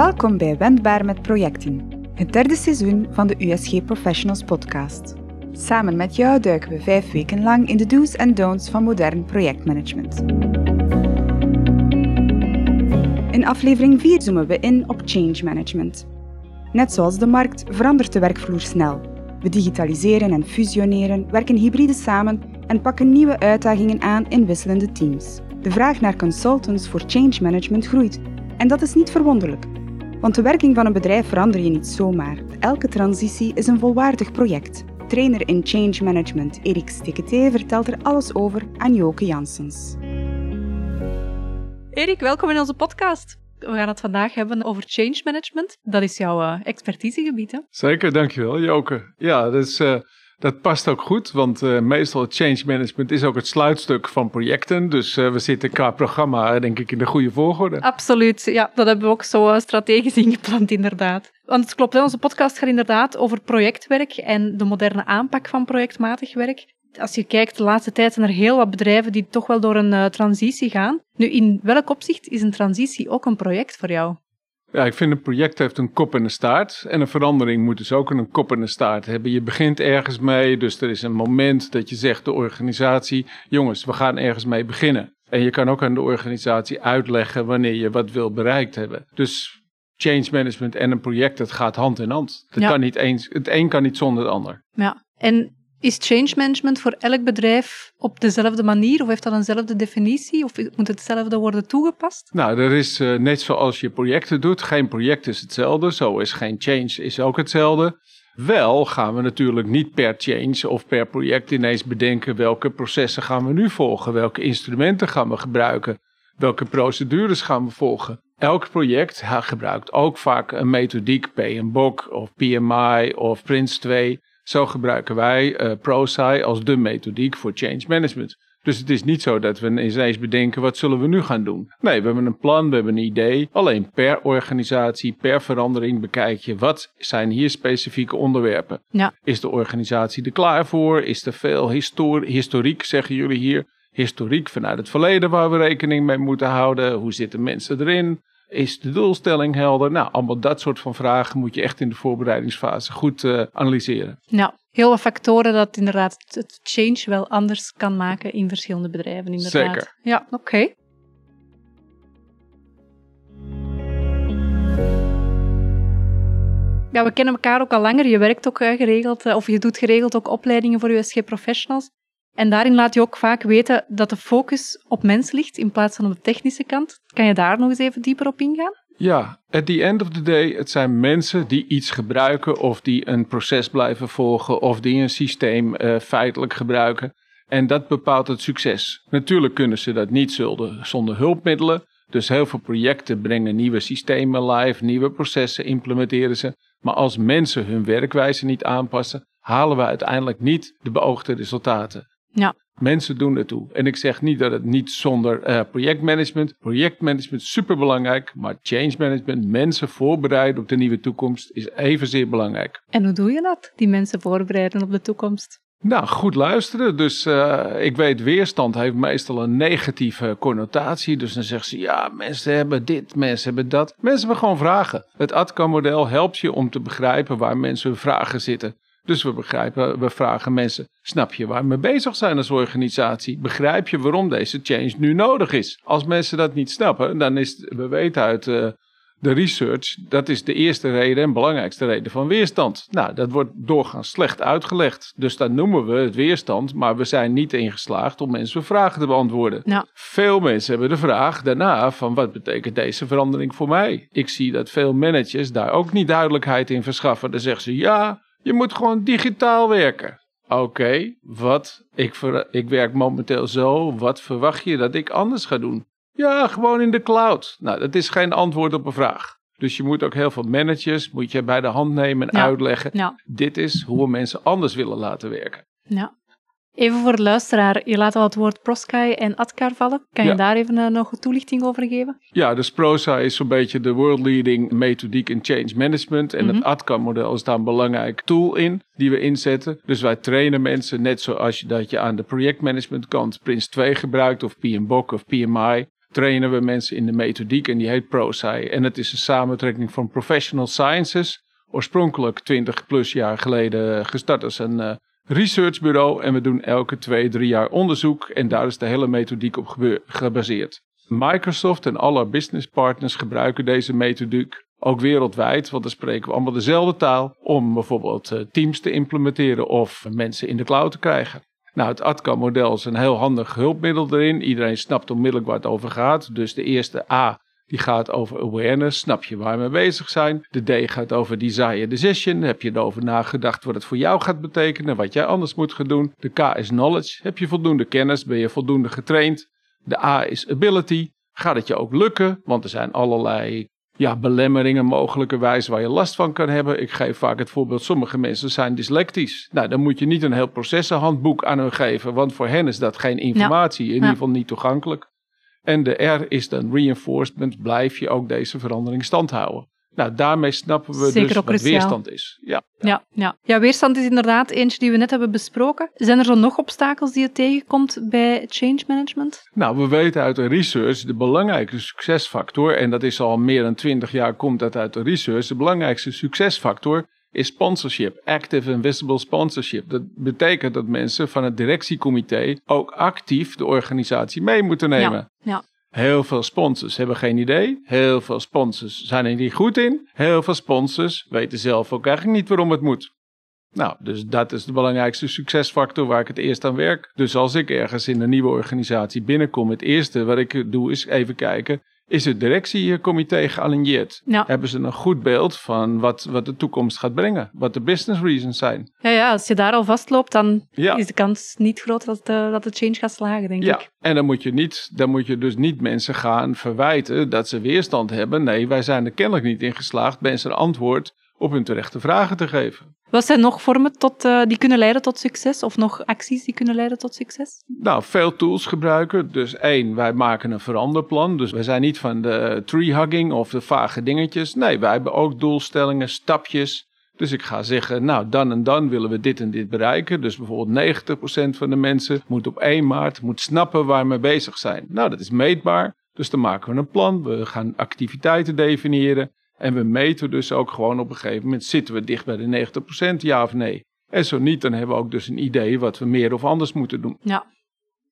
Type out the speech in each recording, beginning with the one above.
Welkom bij Wendbaar met Projecten, het derde seizoen van de USG Professionals podcast. Samen met jou duiken we vijf weken lang in de do's en don'ts van modern projectmanagement. In aflevering 4 zoomen we in op change management. Net zoals de markt verandert de werkvloer snel. We digitaliseren en fusioneren, werken hybride samen en pakken nieuwe uitdagingen aan in wisselende teams. De vraag naar consultants voor change management groeit. En dat is niet verwonderlijk. Want de werking van een bedrijf verander je niet zomaar. Elke transitie is een volwaardig project. Trainer in Change Management Erik Steketee vertelt er alles over aan Joke Janssens. Erik, welkom in onze podcast. We gaan het vandaag hebben over change management. Dat is jouw uh, expertisegebied, hè? Zeker, dankjewel Joke. Ja, dat, is, uh, dat past ook goed, want uh, meestal change management is ook het sluitstuk van projecten. Dus we zitten qua programma denk ik in de goede volgorde. Absoluut, ja, dat hebben we ook zo strategisch ingepland inderdaad. Want het klopt, hè, onze podcast gaat inderdaad over projectwerk en de moderne aanpak van projectmatig werk als je kijkt, de laatste tijd zijn er heel wat bedrijven die toch wel door een transitie gaan. Nu, in welk opzicht is een transitie ook een project voor jou? Ja, ik vind een project heeft een kop en een staart. En een verandering moet dus ook een kop en een staart hebben. Je begint ergens mee, dus er is een moment dat je zegt de organisatie, jongens, we gaan ergens mee beginnen. En je kan ook aan de organisatie uitleggen wanneer je wat wil bereikt hebben. Dus change management en een project, dat gaat hand in hand. Dat Ja. kan niet eens, het een kan niet zonder het ander. Ja. En is change management voor elk bedrijf op dezelfde manier of heeft dat eenzelfde definitie of moet hetzelfde worden toegepast? Nou, er is eh, net zoals je projecten doet, geen project is hetzelfde. Zo is geen change is ook hetzelfde. Wel gaan we natuurlijk niet per change of per project ineens bedenken welke processen gaan we nu volgen, welke instrumenten gaan we gebruiken, welke procedures gaan we volgen. Elk project gebruikt ook vaak een methodiek, PMBOK of PMI of Prince 2. Zo gebruiken wij uh, ProSci als de methodiek voor change management. Dus het is niet zo dat we ineens bedenken wat zullen we nu gaan doen. Nee, we hebben een plan, we hebben een idee. Alleen per organisatie, per verandering bekijk je wat zijn hier specifieke onderwerpen. Ja. Is de organisatie er klaar voor? Is er veel histor historiek, zeggen jullie hier? Historiek vanuit het verleden waar we rekening mee moeten houden. Hoe zitten mensen erin? Is de doelstelling helder? Nou, allemaal dat soort van vragen moet je echt in de voorbereidingsfase goed uh, analyseren. Ja, heel wat factoren dat inderdaad het change wel anders kan maken in verschillende bedrijven. Inderdaad. Zeker. Ja, oké. Okay. Ja, we kennen elkaar ook al langer. Je werkt ook uh, geregeld, uh, of je doet geregeld ook opleidingen voor USG Professionals. En daarin laat je ook vaak weten dat de focus op mensen ligt in plaats van op de technische kant. Kan je daar nog eens even dieper op ingaan? Ja, at the end of the day, het zijn mensen die iets gebruiken of die een proces blijven volgen of die een systeem uh, feitelijk gebruiken. En dat bepaalt het succes. Natuurlijk kunnen ze dat niet zonder hulpmiddelen. Dus heel veel projecten brengen nieuwe systemen live, nieuwe processen implementeren ze. Maar als mensen hun werkwijze niet aanpassen, halen we uiteindelijk niet de beoogde resultaten. Ja. Mensen doen het toe. En ik zeg niet dat het niet zonder uh, projectmanagement. Projectmanagement is superbelangrijk. Maar change management, mensen voorbereiden op de nieuwe toekomst, is evenzeer belangrijk. En hoe doe je dat? Die mensen voorbereiden op de toekomst? Nou, goed luisteren. Dus uh, ik weet, weerstand heeft meestal een negatieve connotatie. Dus dan zeggen ze, ja, mensen hebben dit, mensen hebben dat. Mensen hebben gewoon vragen. Het ATCA-model helpt je om te begrijpen waar mensen hun vragen zitten. Dus we begrijpen, we vragen mensen, snap je waar we mee bezig zijn als organisatie? Begrijp je waarom deze change nu nodig is? Als mensen dat niet snappen, dan is, we weten uit uh, de research, dat is de eerste reden en belangrijkste reden van weerstand. Nou, dat wordt doorgaans slecht uitgelegd. Dus dan noemen we het weerstand, maar we zijn niet ingeslaagd om mensen vragen te beantwoorden. Ja. Veel mensen hebben de vraag daarna van wat betekent deze verandering voor mij? Ik zie dat veel managers daar ook niet duidelijkheid in verschaffen. Dan zeggen ze ja, je moet gewoon digitaal werken. Oké, okay, wat? Ik, ver, ik werk momenteel zo. Wat verwacht je dat ik anders ga doen? Ja, gewoon in de cloud. Nou, dat is geen antwoord op een vraag. Dus je moet ook heel veel managers moet je bij de hand nemen en ja. uitleggen. Ja. Dit is hoe we mensen anders willen laten werken. Ja. Even voor de luisteraar, je laat al het woord ProSky en ADCAR vallen. Kan je Ja. daar even uh, nog een toelichting over geven? Ja, dus PROSA is zo'n beetje de world leading methodiek in change management. En Mhm. het ATCA-model is daar een belangrijk tool in die we inzetten. Dus wij trainen mensen net zoals je dat je aan de projectmanagement kant Prince 2 gebruikt of PMBOK of PMI. trainen we mensen in de methodiek en die heet ProSci. En het is een samentrekking van Professional Sciences. Oorspronkelijk 20 plus jaar geleden gestart als een uh, researchbureau. En we doen elke twee, drie jaar onderzoek. En daar is de hele methodiek op gebaseerd. Microsoft en alle business partners gebruiken deze methodiek ook wereldwijd, want dan spreken we allemaal dezelfde taal, om bijvoorbeeld uh, teams te implementeren of mensen in de cloud te krijgen. Nou, het ATCA-model is een heel handig hulpmiddel erin. Iedereen snapt onmiddellijk waar het over gaat. Dus de eerste A die gaat over awareness, snap je waar we mee bezig zijn. De D gaat over desire decision, heb je erover nagedacht wat het voor jou gaat betekenen, wat jij anders moet gaan doen. De K is knowledge, heb je voldoende kennis, ben je voldoende getraind. De A is ability, gaat het je ook lukken, want er zijn allerlei ja, belemmeringen mogelijkerwijs waar je last van kan hebben. Ik geef vaak het voorbeeld, sommige mensen zijn dyslectisch. Nou, dan moet je niet een heel processenhandboek aan hen geven, want voor hen is dat geen informatie, in ieder geval niet toegankelijk. En de R is dan reinforcement, blijf je ook deze verandering stand houden. Nou, daarmee snappen we Zeker dus wat weerstand is. Ja. Ja, ja. ja, weerstand is inderdaad eentje die we net hebben besproken. Zijn er zo nog obstakels die je tegenkomt bij change management? Nou, we weten uit de research de belangrijkste succesfactor, en dat is al meer dan twintig jaar komt dat uit de research, de belangrijkste succesfactor is sponsorship, active and visible sponsorship. Dat betekent dat mensen van het directiecomité ook actief de organisatie mee moeten nemen. Ja, ja. Heel veel sponsors hebben geen idee. Heel veel sponsors zijn er niet goed in. Heel veel sponsors weten zelf ook eigenlijk niet waarom het moet. Nou, dus dat is de belangrijkste succesfactor waar ik het eerst aan werk. Dus als ik ergens in een nieuwe organisatie binnenkom, het eerste wat ik doe is even kijken, is het directiecomité gealigneerd? Hebben ze een goed beeld van wat, wat de toekomst gaat brengen? Wat de business reasons zijn? Ja, ja als je daar al vastloopt, dan is de kans niet groot dat de, dat de change gaat slagen, denk ja. ik. En dan moet, je niet, dan moet je dus niet mensen gaan verwijten dat ze weerstand hebben. Nee, wij zijn er kennelijk niet in geslaagd mensen een antwoord op hun terechte vragen te geven. Wat zijn nog vormen tot, uh, die kunnen leiden tot succes? Of nog acties die kunnen leiden tot succes? Nou, veel tools gebruiken. Dus één, wij maken een veranderplan. Dus wij zijn niet van de tree hugging of de vage dingetjes. Nee, wij hebben ook doelstellingen, stapjes. Dus ik ga zeggen, nou dan en dan willen we dit en dit bereiken. Dus bijvoorbeeld 90% van de mensen moet op 1 maart moet snappen waar we mee bezig zijn. Nou, dat is meetbaar. Dus dan maken we een plan. We gaan activiteiten definiëren. En we meten dus ook gewoon op een gegeven moment, zitten we dicht bij de 90% ja of nee? En zo niet, dan hebben we ook dus een idee wat we meer of anders moeten doen. Ja.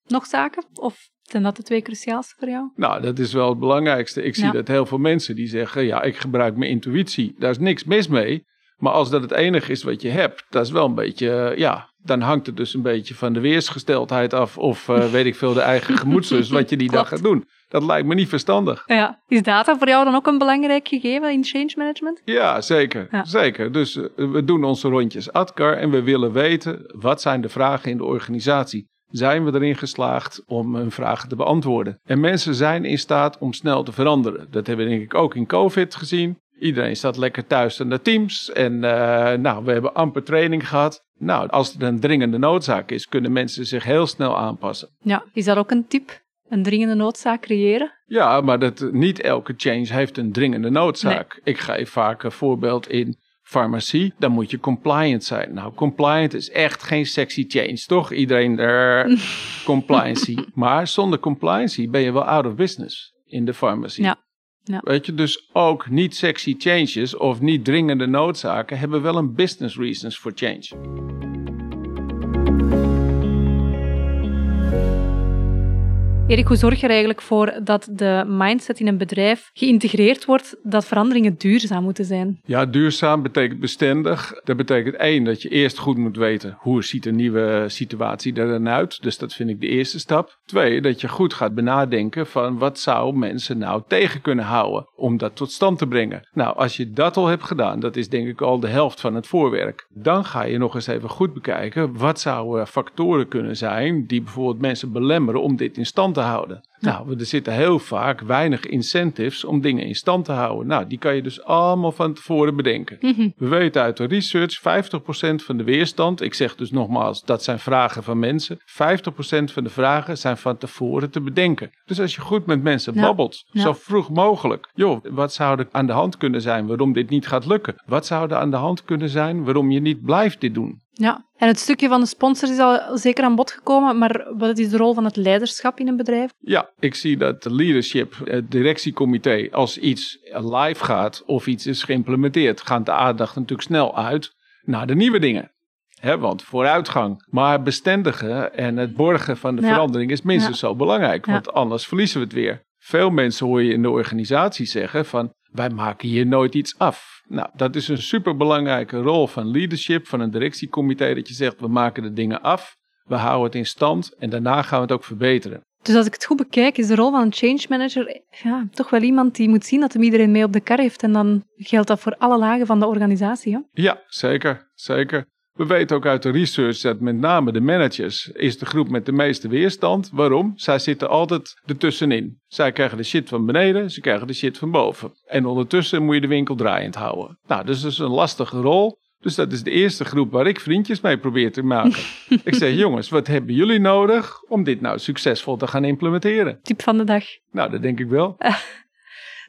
Nog zaken? Of zijn dat de twee cruciaalste voor jou? Nou, dat is wel het belangrijkste. Ik zie dat heel veel mensen die zeggen, ja, ik gebruik mijn intuïtie. Daar is niks mis mee. Maar als dat het enige is wat je hebt, dat is wel een beetje, ja, dan hangt het dus een beetje van de weersgesteldheid af. Of uh, weet ik veel, de eigen gemoedslust, wat je die dag gaat doen. Dat lijkt me niet verstandig. Ja. Is data voor jou dan ook een belangrijk gegeven in change management? Ja, zeker. zeker. Dus uh, we doen onze rondjes ADCAR en we willen weten wat zijn de vragen in de organisatie. Zijn we erin geslaagd om hun vragen te beantwoorden? En mensen zijn in staat om snel te veranderen. Dat hebben we denk ik ook in COVID gezien. Iedereen staat lekker thuis aan de teams. En uh, nou, we hebben amper training gehad. Nou, als er een dringende noodzaak is, kunnen mensen zich heel snel aanpassen. Ja, is dat ook een tip? Een dringende noodzaak creëren? Ja, maar dat, niet elke change heeft een dringende noodzaak. Ik geef vaak een voorbeeld in farmacie. Dan moet je compliant zijn. Nou, compliant is echt geen sexy change, toch? Iedereen er compliancy. Maar zonder compliancy ben je wel out of business in de farmacie. Ja. Weet je, dus ook niet sexy changes of niet dringende noodzaken hebben wel een business reasons for change. Erik, hoe zorg je er eigenlijk voor dat de mindset in een bedrijf geïntegreerd wordt dat veranderingen duurzaam moeten zijn? Ja, duurzaam betekent bestendig. Dat betekent één, dat je eerst goed moet weten hoe ziet een nieuwe situatie er dan uit. Dus dat vind ik de eerste stap. Twee, dat je goed gaat benadenken van wat zou mensen nou tegen kunnen houden om dat tot stand te brengen. Nou, als je dat al hebt gedaan, dat is denk ik al de helft van het voorwerk. Dan ga je nog eens even goed bekijken wat zouden factoren kunnen zijn die bijvoorbeeld mensen belemmeren om dit in stand te te houden. Nou, er zitten heel vaak weinig incentives om dingen in stand te houden. Nou, die kan je dus allemaal van tevoren bedenken. Mhm. We weten uit de research, 50% van de weerstand, ik zeg dus nogmaals, dat zijn vragen van mensen. 50% van de vragen zijn van tevoren te bedenken. Dus als je goed met mensen babbelt, zo vroeg mogelijk. Joh, wat zou er aan de hand kunnen zijn waarom dit niet gaat lukken? Wat zou er aan de hand kunnen zijn waarom je niet blijft dit doen? Ja, en het stukje van de sponsors is al zeker aan bod gekomen, maar wat is de rol van het leiderschap in een bedrijf? Ja, ik zie dat de leadership, het directiecomité, als iets live gaat of iets is geïmplementeerd, gaat de aandacht natuurlijk snel uit naar de nieuwe dingen. He, want vooruitgang, maar bestendigen en het borgen van de Ja. verandering is minstens zo belangrijk, Ja. want anders verliezen we het weer. Veel mensen hoor je in de organisatie zeggen van wij maken hier nooit iets af. Nou, dat is een superbelangrijke rol van leadership, van een directiecomité, dat je zegt we maken de dingen af, we houden het in stand en daarna gaan we het ook verbeteren. Dus als ik het goed bekijk, is de rol van een change manager ja, toch wel iemand die moet zien dat hem iedereen mee op de kar heeft. En dan geldt dat voor alle lagen van de organisatie. Hè? Ja, zeker, zeker. We weten ook uit de research dat met name de managers is de groep met de meeste weerstand. Waarom? Zij zitten altijd ertussenin. Zij krijgen de shit van beneden, ze krijgen de shit van boven. En ondertussen moet je de winkel draaiend houden. Nou, dus dat is een lastige rol. Dus dat is de eerste groep waar ik vriendjes mee probeer te maken. ik zeg, jongens, wat hebben jullie nodig om dit nou succesvol te gaan implementeren? Tip van de dag. Nou, dat denk ik wel.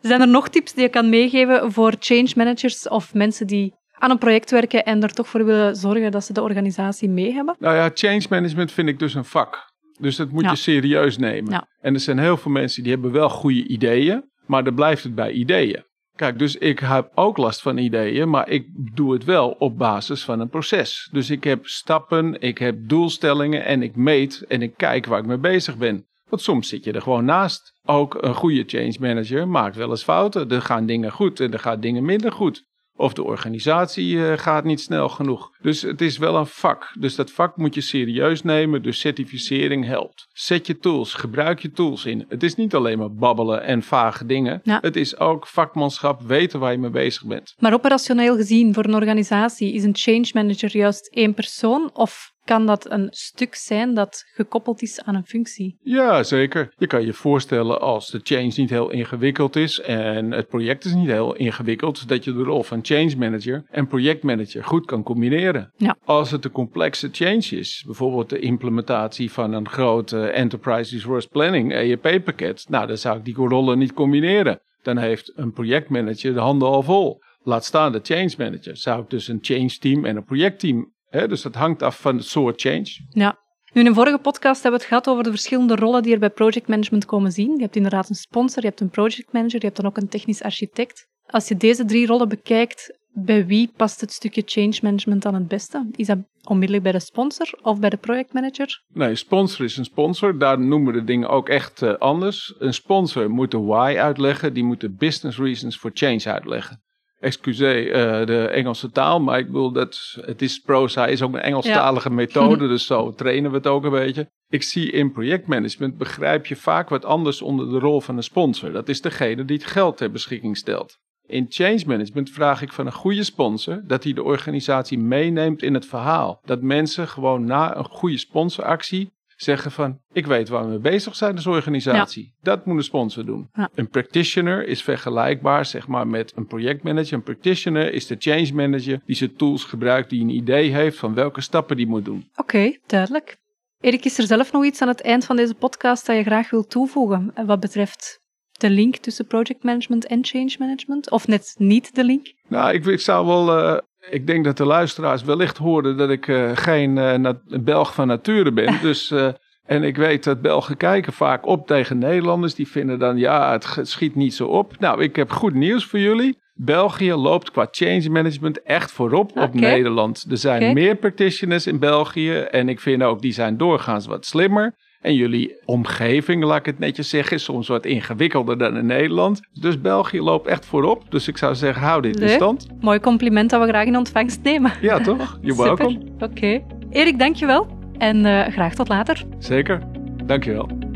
Zijn er nog tips die je kan meegeven voor change managers of mensen die aan een project werken en er toch voor willen zorgen dat ze de organisatie mee hebben? Nou ja, change management vind ik dus een vak. Dus dat moet Ja. je serieus nemen. Ja. En er zijn heel veel mensen die hebben wel goede ideeën, maar dan blijft het bij ideeën. Kijk, dus ik heb ook last van ideeën, maar ik doe het wel op basis van een proces. Dus ik heb stappen, ik heb doelstellingen en ik meet en ik kijk waar ik mee bezig ben. Want soms zit je er gewoon naast. Ook een goede change manager maakt wel eens fouten. Er gaan dingen goed en er gaan dingen minder goed. Of de organisatie eh, gaat niet snel genoeg. Dus het is wel een vak. Dus dat vak moet je serieus nemen. Dus certificering helpt. Zet je tools, gebruik je tools in. Het is niet alleen maar babbelen en vage dingen. Ja. Het is ook vakmanschap, weten waar je mee bezig bent. Maar operationeel gezien, voor een organisatie, is een change manager juist één persoon? Of kan dat een stuk zijn dat gekoppeld is aan een functie? Ja, zeker. Je kan je voorstellen als de change niet heel ingewikkeld is en het project is niet heel ingewikkeld, dat je de rol van change manager en projectmanager goed kan combineren. Ja. Als het een complexe change is, bijvoorbeeld de implementatie van een grote Enterprise Resource Planning EEP-pakket, nou dan zou ik die rollen niet combineren. Dan heeft een projectmanager de handen al vol. Laat staan de change manager. Zou ik dus een change team en een projectteam. Hè? Dus dat hangt af van het soort change. Ja. Nu, in een vorige podcast hebben we het gehad over de verschillende rollen die er bij projectmanagement komen zien. Je hebt inderdaad een sponsor, je hebt een projectmanager, je hebt dan ook een technisch architect. Als je deze drie rollen bekijkt, bij wie past het stukje change management dan het beste? Is dat onmiddellijk bij de sponsor of bij de projectmanager? Nee, sponsor is een sponsor. Daar noemen we de dingen ook echt eh, anders. Een sponsor moet de why uitleggen. Die moet de business reasons for change uitleggen. Excuseer eh, de Engelse taal, maar ik bedoel dat het is proza is ook een Engelstalige methode, dus zo trainen we het ook een beetje. Ik zie in projectmanagement begrijp je vaak wat anders onder de rol van een sponsor. Dat is degene die het geld ter beschikking stelt. In change management vraag ik van een goede sponsor dat hij de organisatie meeneemt in het verhaal. Dat mensen gewoon na een goede sponsoractie zeggen van ik weet waar we mee bezig zijn als organisatie. Dat moet een sponsor doen. Ja. Een practitioner is vergelijkbaar zeg maar met een projectmanager. Een practitioner is de change manager die zijn tools gebruikt, die een idee heeft van welke stappen die moet doen. Oké, duidelijk. Erik, is er zelf nog iets aan het eind van deze podcast dat je graag wilt toevoegen eh, wat betreft de link tussen project management en change management? Of net niet de link? Nou, ik, ik zou wel. eh, ik denk dat de luisteraars wellicht hoorden dat ik eh, geen eh, Belg van nature ben. dus, eh, en ik weet dat Belgen kijken vaak op tegen Nederlanders. Die vinden dan, ja, het, schiet niet zo op. Nou, ik heb goed nieuws voor jullie. België loopt qua change management echt voorop op. Nederland. Er zijn meer practitioners in België. En ik vind ook, die zijn doorgaans wat slimmer. En jullie omgeving, laat ik het netjes zeggen, is soms wat ingewikkelder dan in Nederland. Dus België loopt echt voorop. Dus ik zou zeggen, hou dit in stand. Mooi compliment dat we graag in ontvangst nemen. Ja, toch? Super. welcome. Oké. Erik, dankjewel. En eh, graag tot later. Zeker. Dankjewel.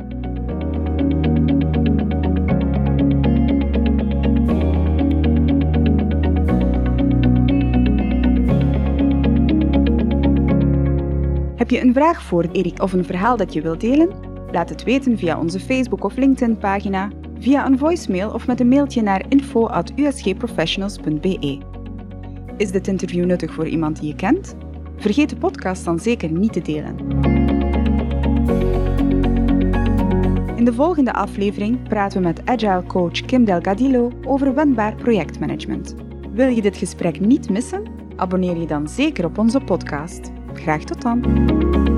Heb je een vraag voor Erik of een verhaal dat je wilt delen? Laat het weten via onze Facebook- of LinkedIn-pagina, via een voicemail of met een mailtje naar info.usgprofessionals.be. Is dit interview nuttig voor iemand die je kent? Vergeet de podcast dan zeker niet te delen. In de volgende aflevering praten we met Agile coach Kim Delgadillo over wendbaar projectmanagement. Wil je dit gesprek niet missen? Abonneer je dan zeker op onze podcast. Graag tot dan.